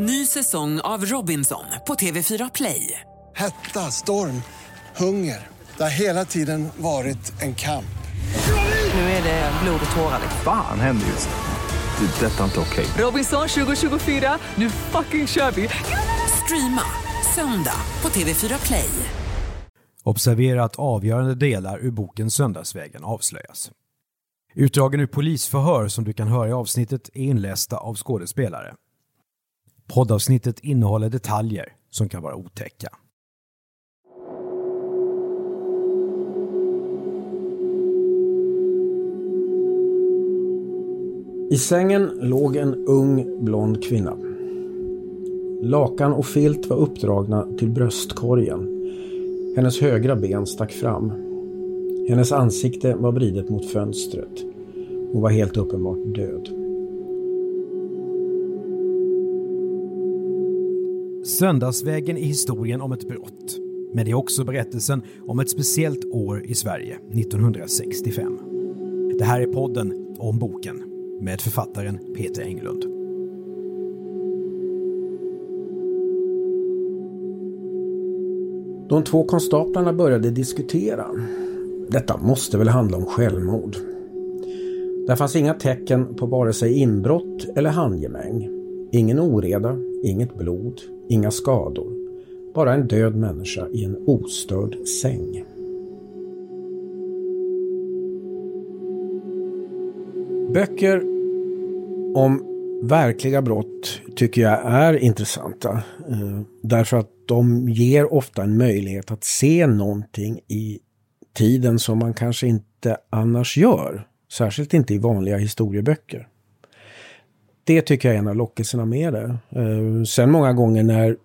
Ny säsong av Robinson på TV4 Play. Hetta, storm, hunger. Det har hela tiden varit en kamp. Nu är det blod och tårar. Fan händer just nu. Det. är Detta är inte okej. Robinson 2024, nu fucking kör vi! Streama söndag på TV4 Play. Observera att avgörande delar ur boken Söndagsvägen avslöjas. Utdragen ur polisförhör som du kan höra i avsnittet är inlästa av skådespelare. Poddavsnittet innehåller detaljer som kan vara otäcka. I sängen låg en ung blond kvinna. Lakan och filt var uppdragna till bröstkorgen. Hennes högra ben stack fram. Hennes ansikte var vridet mot fönstret. Hon var helt uppenbart död. Söndagsvägen är historien om ett brott. Men det är också berättelsen om ett speciellt år i Sverige, 1965. Det här är podden om boken med författaren Peter Englund. De två konstaplarna började diskutera. Detta måste väl handla om självmord. Där fanns inga tecken på vare sig inbrott eller handgemäng. Ingen oreda, inget blod, inga skador. Bara en död människa i en ostörd säng. Böcker om verkliga brott tycker jag är intressanta. Eh, därför att de ger ofta en möjlighet att se någonting i tiden som man kanske inte annars gör. Särskilt inte i vanliga historieböcker. Det tycker jag är en av lockelserna med det. Eh, sen många gånger när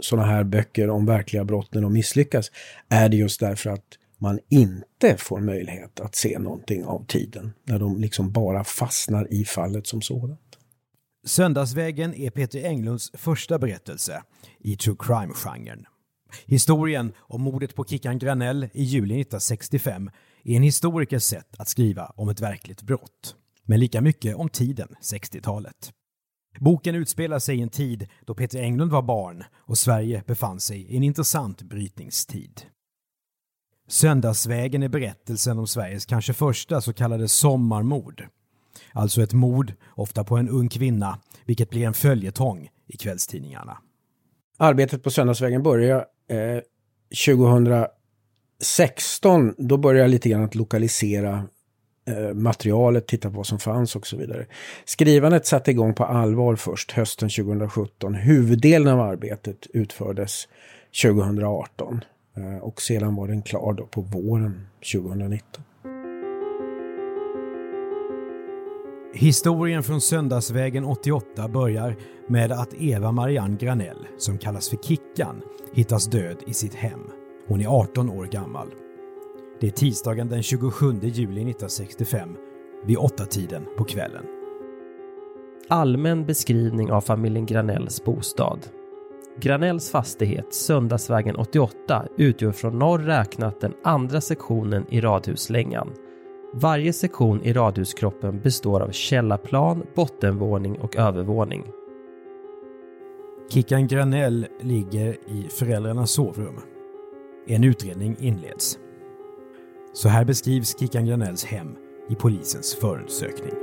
sådana här böcker om verkliga brott när de misslyckas är det just därför att man inte får möjlighet att se någonting av tiden. När de liksom bara fastnar i fallet som sådant. Söndagsvägen är Peter Englunds första berättelse i true crime-genren. Historien om mordet på Kickan Granell i juli 1965 är en historikers sätt att skriva om ett verkligt brott. Men lika mycket om tiden, 60-talet. Boken utspelar sig i en tid då Peter Englund var barn och Sverige befann sig i en intressant brytningstid. Söndagsvägen är berättelsen om Sveriges kanske första så kallade sommarmord. Alltså ett mord, ofta på en ung kvinna, vilket blir en följetong i kvällstidningarna. Arbetet på Söndagsvägen började eh, 2016. Då började jag lite grann att lokalisera Eh, materialet, titta på vad som fanns och så vidare. Skrivandet satte igång på allvar först hösten 2017. Huvuddelen av arbetet utfördes 2018 eh, och sedan var den klar då på våren 2019. Historien från Söndagsvägen 88 börjar med att Eva Marianne Granell, som kallas för Kickan, hittas död i sitt hem. Hon är 18 år gammal. Det är tisdagen den 27 juli 1965 vid åtta tiden på kvällen. Allmän beskrivning av familjen Granells bostad. Granells fastighet Söndagsvägen 88 utgör från norr räknat den andra sektionen i radhuslängan varje sektion i radhuskroppen består av källarplan, bottenvåning och övervåning. Kickan Granell ligger i föräldrarnas sovrum. En utredning inleds. Så här beskrivs Kickan Granells hem i polisens förundersökning.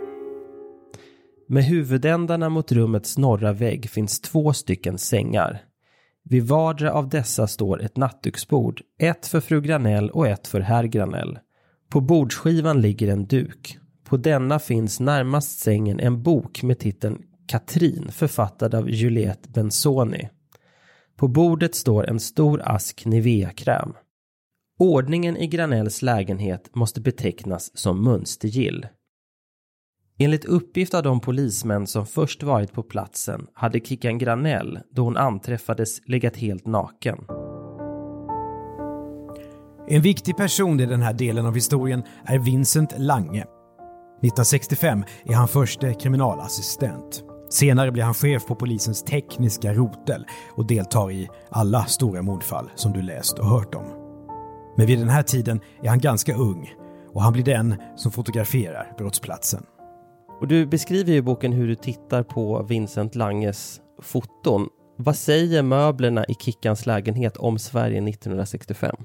Med huvudändarna mot rummets norra vägg finns två stycken sängar. Vid vardera av dessa står ett nattduksbord, ett för fru Granell och ett för herr Granell. På bordsskivan ligger en duk. På denna finns närmast sängen en bok med titeln Katrin författad av Juliette Benzoni. På bordet står en stor ask Nivea-kräm. Ordningen i Granells lägenhet måste betecknas som mönstergill. Enligt uppgift av de polismän som först varit på platsen hade Kickan Granell, då hon anträffades, legat helt naken. En viktig person i den här delen av historien är Vincent Lange. 1965 är han förste kriminalassistent. Senare blir han chef på polisens tekniska rotel och deltar i alla stora mordfall som du läst och hört om. Men vid den här tiden är han ganska ung och han blir den som fotograferar brottsplatsen. Och du beskriver ju i boken hur du tittar på Vincent Langes foton. Vad säger möblerna i Kickans lägenhet om Sverige 1965?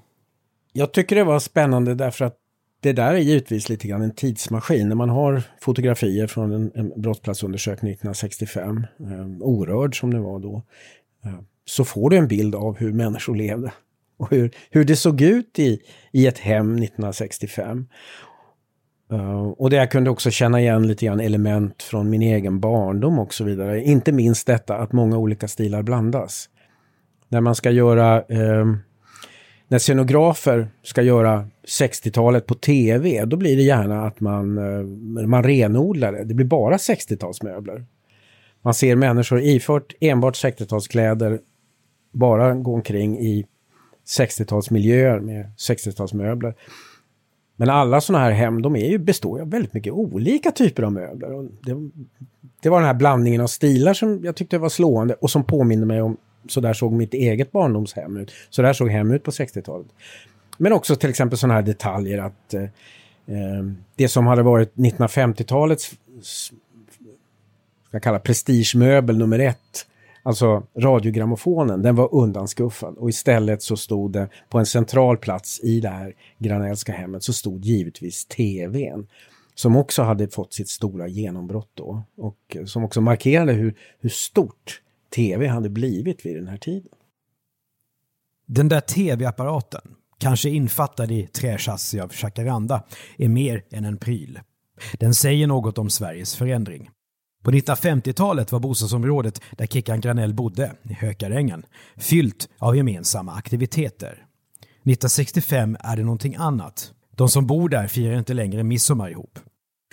Jag tycker det var spännande därför att det där är givetvis lite grann en tidsmaskin. När man har fotografier från en, en brottsplatsundersökning 1965, eh, orörd som det var då, eh, så får du en bild av hur människor levde och hur, hur det såg ut i, i ett hem 1965. Uh, eh, och det jag kunde också känna igen lite grann element från min egen barndom och så vidare. Inte minst detta att många olika stilar blandas. När man ska göra, uh, när scenografer ska göra 60-talet på tv, då blir det gärna att man, uh, man renodlar det. Det blir bara 60-talsmöbler. Man ser människor ifört enbart 60-talskläder, bara gå omkring i 60-talsmiljöer med 60-talsmöbler. Men alla sådana här hem, de är ju, består av väldigt mycket olika typer av möbler. Och det, det, var den här blandningen av stilar som jag tyckte var slående och som påminner mig om så där såg mitt eget barndomshem ut. Så där såg hem ut på 60-talet. Men också till exempel sådana här detaljer att eh, eh, det som hade varit 1950-talets ska kalla prestigemöbel nummer ett Alltså radiogrammofonen, den var undanskuffad och istället så stod det på en central plats i det här Granellska hemmet så stod givetvis tvn. Som också hade fått sitt stora genombrott då och eh, som också markerade hur, hur stort tv hade blivit vid den här tiden. Den där tv-apparaten, kanske infattad i trächassi av jacaranda, är mer än en pryl. Den säger något om Sveriges förändring. På 1950-talet var bostadsområdet där Kickan Granell bodde, i Hökarängen, fyllt av gemensamma aktiviteter. 1965 är det någonting annat. De som bor där firar inte längre midsommar ihop.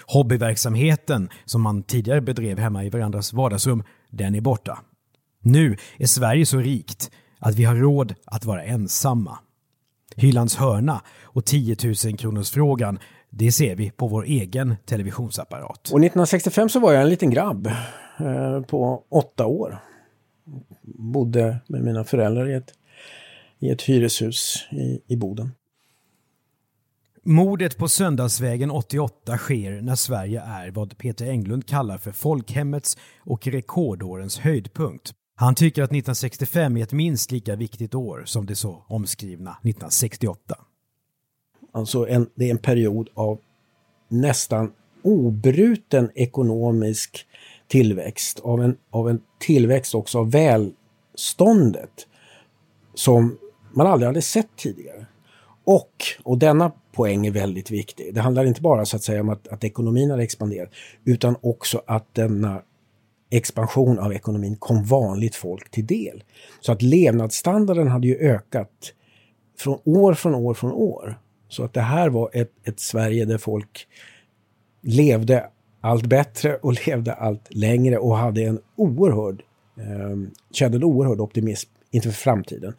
Hobbyverksamheten som man tidigare bedrev hemma i varandras vardagsrum, den är borta. Nu är Sverige så rikt att vi har råd att vara ensamma. Hylands hörna och 10 000 kronors frågan det ser vi på vår egen televisionsapparat. Och 1965 så var jag en liten grabb eh, på åtta år. Bodde med mina föräldrar i ett, i ett hyreshus i, i Boden. Mordet på Söndagsvägen 88 sker när Sverige är vad Peter Englund kallar för folkhemmets och rekordårens höjdpunkt. Han tycker att 1965 är ett minst lika viktigt år som det så omskrivna 1968. Alltså en, det är en period av nästan obruten ekonomisk tillväxt, av en, av en tillväxt också av välståndet som man aldrig hade sett tidigare. Och, och denna poäng är väldigt viktig, det handlar inte bara så att säga om att, att ekonomin har expanderat, utan också att denna expansion av ekonomin kom vanligt folk till del. Så att levnadsstandarden hade ju ökat från år från år från år. Så att det här var ett, ett Sverige där folk levde allt bättre och levde allt längre och hade en oerhörd, eh, kände en oerhörd optimism inför framtiden.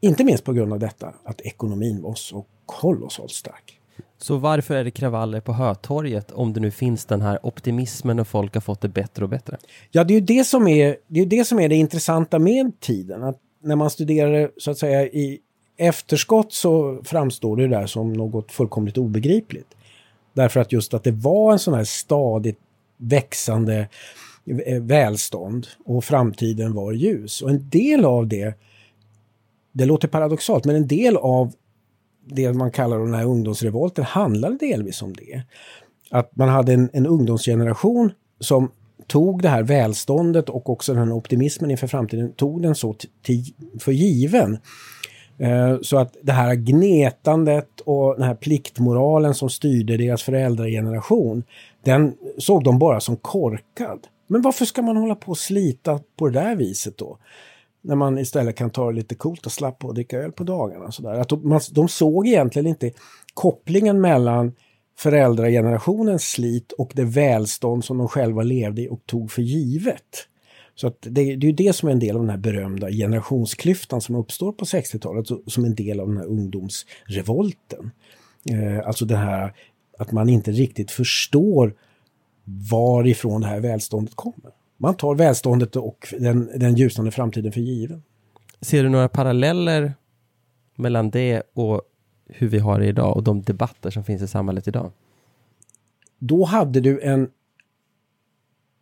Inte minst på grund av detta att ekonomin var så kolossalt stark. Så varför är det kravaller på Hötorget om det nu finns den här optimismen och folk har fått det bättre och bättre? Ja, det är ju det som är det, är det, som är det intressanta med tiden. Att när man studerar så att säga i efterskott så framstår det där som något fullkomligt obegripligt. Därför att just att det var en sån här stadigt växande eh, välstånd och framtiden var ljus. Och en del av det, det låter paradoxalt, men en del av det man kallar den här ungdomsrevolten handlade delvis om det. Att man hade en, en ungdomsgeneration som tog det här välståndet och också den här optimismen inför framtiden, tog den så för given. Eh, så att det här gnetandet och den här pliktmoralen som styrde deras föräldrageneration, den såg de bara som korkad. Men varför ska man hålla på och slita på det där viset då? När man istället kan ta det lite coolt och slappa och dricka öl på dagarna. Så där. Att de, de såg egentligen inte kopplingen mellan föräldragenerationens slit och det välstånd som de själva levde i och tog för givet. Så att det, det är ju det som är en del av den här berömda generationsklyftan som uppstår på 60-talet som en del av den här ungdomsrevolten. Eh, alltså det här att man inte riktigt förstår varifrån det här välståndet kommer. Man tar välståndet och den, den ljusnande framtiden för given. Ser du några paralleller mellan det och hur vi har det idag och de debatter som finns i samhället idag? Då hade du en,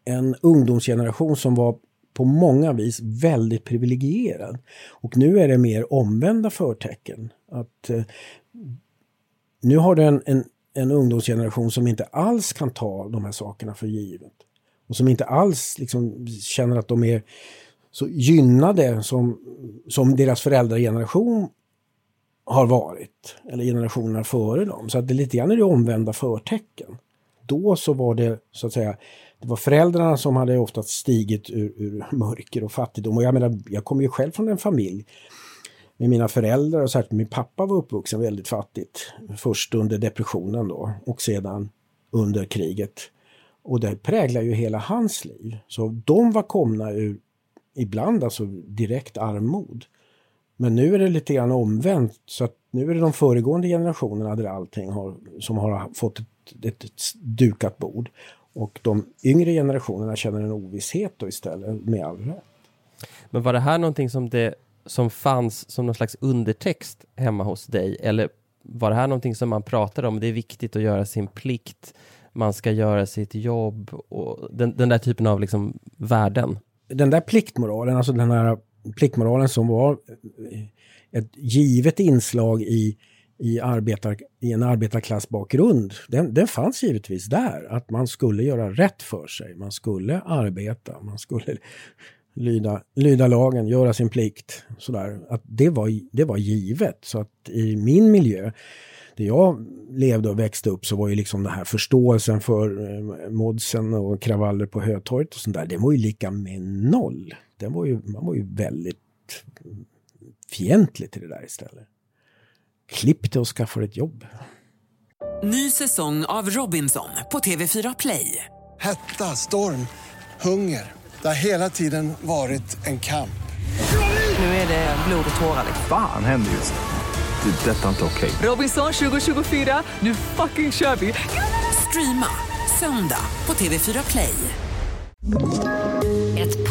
en ungdomsgeneration som var på många vis väldigt privilegierad. Och nu är det mer omvända förtecken. Att eh, Nu har du en, en, en ungdomsgeneration som inte alls kan ta de här sakerna för givet. Och som inte alls liksom känner att de är så gynnade som, som deras föräldrageneration har varit. Eller generationerna före dem. Så att det lite grann är det omvända förtecken. Då så var det så att säga det var föräldrarna som hade ofta stigit ur, ur mörker och fattigdom. Och jag menar, jag kommer ju själv från en familj med mina föräldrar och särskilt min pappa var uppvuxen väldigt fattigt. Först under depressionen då och sedan under kriget. Och det präglar ju hela hans liv. Så de var komna ur, ibland alltså direkt armod. Men nu är det lite grann omvänt så att nu är det de föregående generationerna där allting har, som har fått ett, ett, ett dukat bord. Och de yngre generationerna känner en ovisshet då istället, med all rätt. Men var det här någonting som, det, som fanns som någon slags undertext hemma hos dig? Eller var det här någonting som man pratade om? Det är viktigt att göra sin plikt, man ska göra sitt jobb och den, den där typen av liksom värden? Den där pliktmoralen, alltså den här pliktmoralen som var eh, ett givet inslag i i, arbetar, i en arbetarklassbakgrund, den, den fanns givetvis där. Att man skulle göra rätt för sig, man skulle arbeta, man skulle lyda, lyda lagen, göra sin plikt. Sådär. Att det, var, det var givet. Så att i min miljö, där jag levde och växte upp så var ju liksom den här förståelsen för eh, modsen och kravaller på Hötorget och sånt där, det var ju lika med noll. Den var ju, man var ju väldigt fientlig till det där istället. Klipp dig och skaffa ett jobb. Ny säsong av Robinson på TV4 Play. Hetta, storm, hunger. Det har hela tiden varit en kamp. Nu är det blod och tårar. Fan händer just det. Det är detta inte okej. Robinson 2024, nu fucking kör vi! Streama söndag på TV4 Play.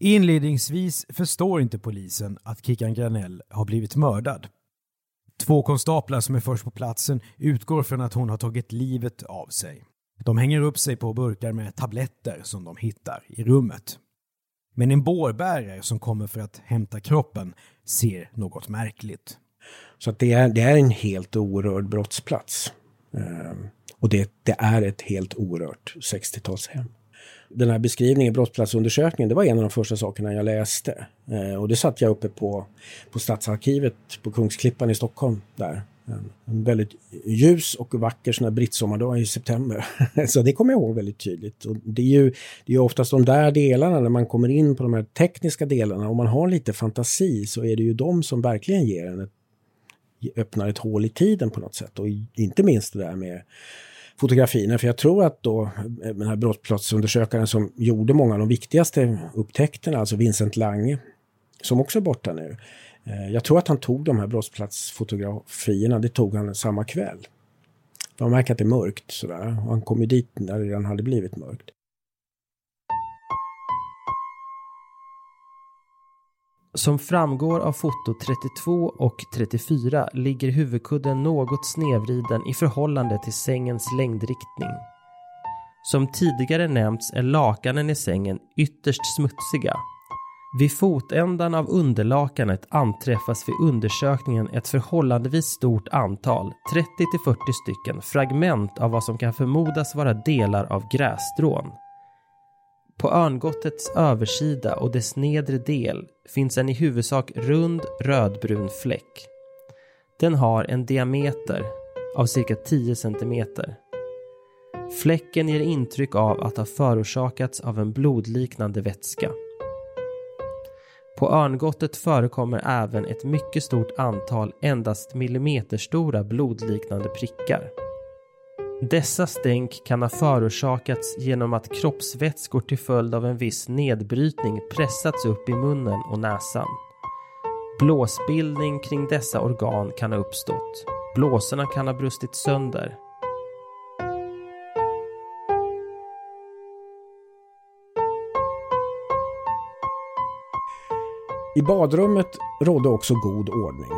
Inledningsvis förstår inte polisen att Kickan Granell har blivit mördad. Två konstaplar som är först på platsen utgår från att hon har tagit livet av sig. De hänger upp sig på burkar med tabletter som de hittar i rummet. Men en bårbärare som kommer för att hämta kroppen ser något märkligt. Så att det, är, det är en helt orörd brottsplats. Ehm, och det, det är ett helt orört 60-talshem den här beskrivningen, brottsplatsundersökningen, det var en av de första sakerna jag läste. Eh, och det satt jag uppe på, på Stadsarkivet på Kungsklippan i Stockholm där. En, en väldigt ljus och vacker sån här brittsommardag i september. så det kommer jag ihåg väldigt tydligt. Och det är ju det är oftast de där delarna, när man kommer in på de här tekniska delarna, om man har lite fantasi så är det ju de som verkligen ger en ett, öppnar ett hål i tiden på något sätt. Och inte minst det där med fotografierna. För jag tror att då eh, den här brottsplatsundersökaren som gjorde många av de viktigaste upptäckterna, alltså Vincent Lange, som också är borta nu. Eh, jag tror att han tog de här brottsplatsfotografierna, det tog han samma kväll. Man märker att det är mörkt sådär. Och han kom ju dit när det redan hade blivit mörkt. Som framgår av foto 32 och 34 ligger huvudkudden något snedvriden i förhållande till sängens längdriktning. Som tidigare nämnts är lakanen i sängen ytterst smutsiga. Vid fotändan av underlakanet anträffas vid undersökningen ett förhållandevis stort antal, 30-40 stycken, fragment av vad som kan förmodas vara delar av grässtrån. På örngottets översida och dess nedre del finns en i huvudsak rund rödbrun fläck. Den har en diameter av cirka 10 cm. Fläcken ger intryck av att ha förorsakats av en blodliknande vätska. På örngottet förekommer även ett mycket stort antal endast millimeterstora blodliknande prickar. Dessa stänk kan ha förorsakats genom att kroppsvätskor till följd av en viss nedbrytning pressats upp i munnen och näsan. Blåsbildning kring dessa organ kan ha uppstått. Blåsorna kan ha brustit sönder. I badrummet rådde också god ordning.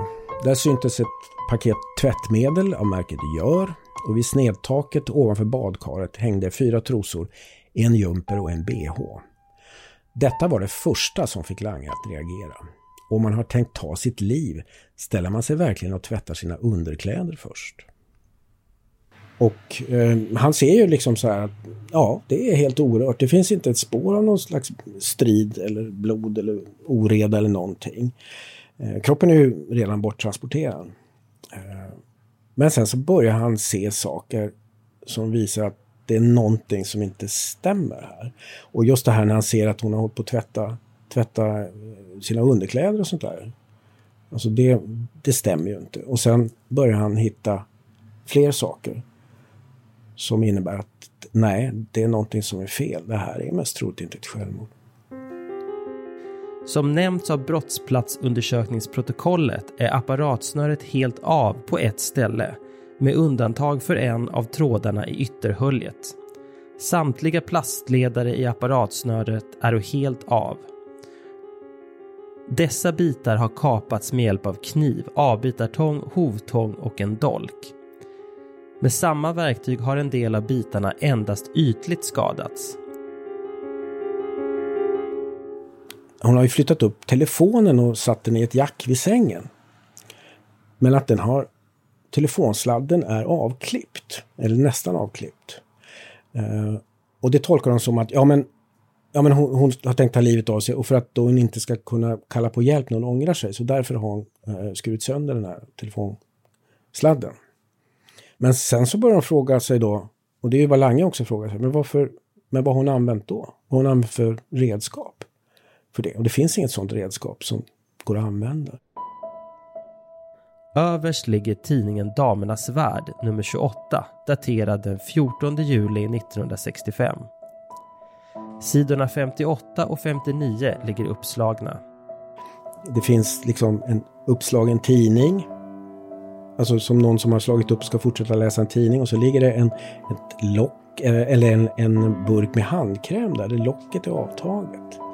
Där syntes ett paket tvättmedel av märket Gör och vid snedtaket ovanför badkaret hängde fyra trosor, en jumper och en bh. Detta var det första som fick Lange att reagera. Om man har tänkt ta sitt liv ställer man sig verkligen och tvättar sina underkläder först. Och eh, han ser ju liksom så här att ja, det är helt orört. Det finns inte ett spår av någon slags strid eller blod eller oreda eller någonting. Eh, kroppen är ju redan borttransporterad. Eh, men sen så börjar han se saker som visar att det är någonting som inte stämmer här. Och just det här när han ser att hon har hållit på att tvätta, tvätta eh, sina underkläder och sånt där. Alltså det, det stämmer ju inte. Och sen börjar han hitta fler saker som innebär att nej, det är någonting som är fel. Det här är mest troligt inte ett självmord. Som nämnts av brottsplatsundersökningsprotokollet är apparatsnöret helt av på ett ställe med undantag för en av trådarna i ytterhöljet. Samtliga plastledare i apparatsnöret är helt av. Dessa bitar har kapats med hjälp av kniv, avbitartång, hovtång och en dolk. Med samma verktyg har en del av bitarna endast ytligt skadats. Hon har ju flyttat upp telefonen och satt den i ett jack vid sängen. Men att den har telefonsladden är avklippt, eller nästan avklippt. Eh, och det tolkar hon som att ja, men, ja, men hon, hon, har tänkt ta livet av sig och för att då hon inte ska kunna kalla på hjälp när hon ångrar sig så därför har hon eh, skurit sönder den här telefonsladden. Men sen så börjar hon fråga sig då, och det är ju vad Lange också frågar sig, men varför, men vad har hon använt då? Vad har hon använt för redskap? För det. Och det finns inget sådant redskap som går att använda. Överst ligger tidningen Damernas Värld nummer 28 daterad den 14 juli 1965. Sidorna 58 och 59 ligger uppslagna. Det finns liksom en uppslagen tidning Alltså som någon som har slagit upp ska fortsätta läsa en tidning och så ligger det en, ett lock eh, eller en, en burk med handkräm där. Det locket är avtaget.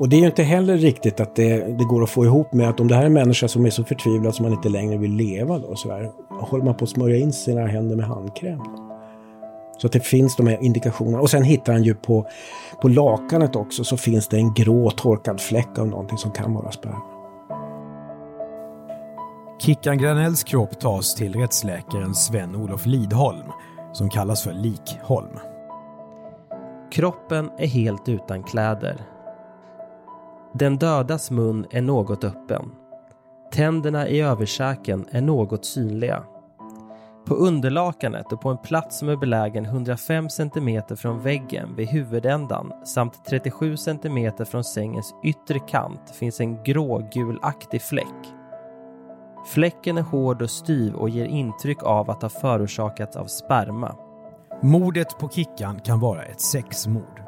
Och det är ju inte heller riktigt att det, det, går att få ihop med att om det här är en människa som är så förtvivlad som man inte längre vill leva då, så här, håller man på att smörja in sina händer med handkräm. Så att det finns de här indikationerna. Och sen hittar han ju på, på lakanet också så finns det en grå torkad fläck av någonting som kan vara sperma. Kickan Granells kropp tas till rättsläkaren Sven-Olof Lidholm, som kallas för Likholm. Kroppen är helt utan kläder. Den dödas mun är något öppen. Tänderna i översäken är något synliga. På underlakanet och på en plats som är belägen 105 cm från väggen vid huvudändan samt 37 cm från sängens yttre kant finns en grågulaktig fläck Fläcken är hård och styv och ger intryck av att ha förorsakats av sperma. Mordet på Kickan kan vara ett sexmord.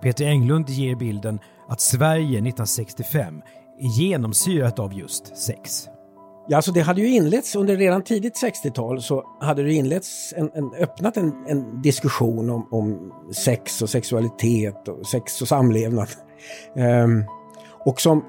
Peter Englund ger bilden att Sverige 1965 är genomsyrat av just sex. Ja, alltså det hade ju inletts under redan tidigt 60-tal så hade det inletts en, en öppnat en, en diskussion om, om, sex och sexualitet och sex och samlevnad. Ehm, och som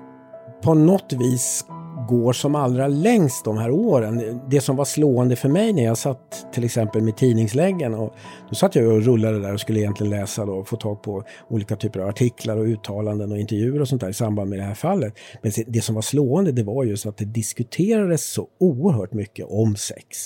på något vis går som allra längst de här åren. Det som var slående för mig när jag satt till exempel med tidningsläggen och då satt jag och rullade där och skulle egentligen läsa då och få tag på olika typer av artiklar och uttalanden och intervjuer och sånt där i samband med det här fallet. Men det som var slående det var just att det diskuterades så oerhört mycket om sex.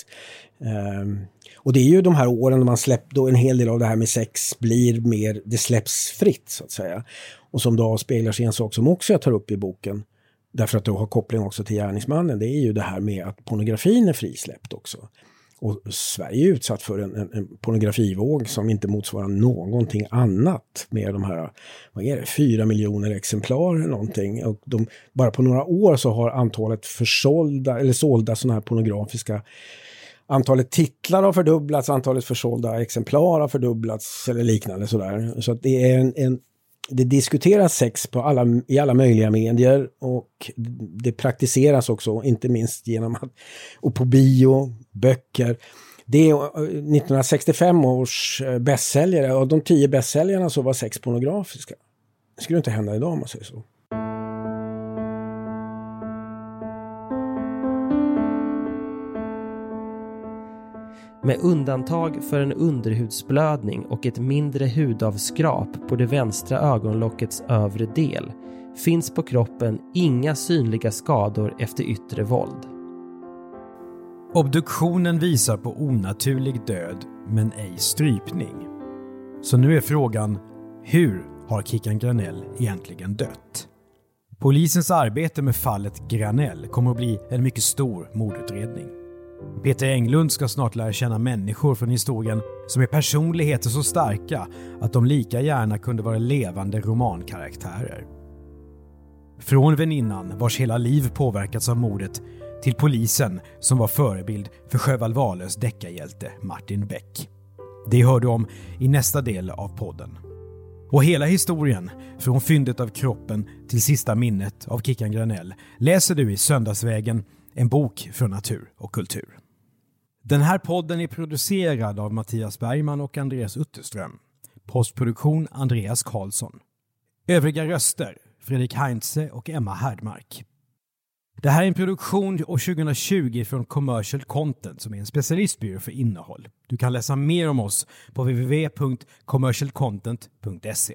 Um, och det är ju de här åren då man släppt, då en hel del av det här med sex blir mer, det släpps fritt så att säga. Och som då avspeglar sig i en sak som också jag tar upp i boken Därför att du har koppling också till gärningsmannen. Det är ju det här med att pornografin är frisläppt också. Och Sverige är utsatt för en, en, en pornografivåg som inte motsvarar någonting annat med de här, vad är det, fyra miljoner exemplar eller någonting. Och de, bara på några år så har antalet försålda eller sålda sådana här pornografiska antalet titlar har fördubblats, antalet försålda exemplar har fördubblats eller liknande sådär. Så att det är en, en det diskuteras sex på alla, i alla möjliga medier och det praktiseras också, inte minst genom att, och på bio, böcker. Det är eh, 1965 års eh, bästsäljare, av de tio bästsäljarna så var sex pornografiska. Det skulle inte hända idag om man säger så. Med undantag för en underhudsblödning och ett mindre hudavskrap på det vänstra ögonlockets övre del finns på kroppen inga synliga skador efter yttre våld. Obduktionen visar på onaturlig död, men ej strypning. Så nu är frågan, hur har Kickan Granell egentligen dött? Polisens arbete med fallet Granell kommer att bli en mycket stor mordutredning. Peter Englund ska snart lära känna människor från historien som är personligheter så starka att de lika gärna kunde vara levande romankaraktärer. Från väninnan vars hela liv påverkats av mordet till polisen som var förebild för Sjöwall Wahlöös deckarhjälte Martin Beck. Det hör du om i nästa del av podden. Och hela historien, från fyndet av kroppen till sista minnet av Kickan Granell, läser du i Söndagsvägen, en bok från natur och kultur. Den här podden är producerad av Mattias Bergman och Andreas Utterström. Postproduktion Andreas Karlsson. Övriga röster Fredrik Heinze och Emma Härdmark. Det här är en produktion år 2020 från Commercial Content som är en specialistbyrå för innehåll. Du kan läsa mer om oss på www.commercialcontent.se.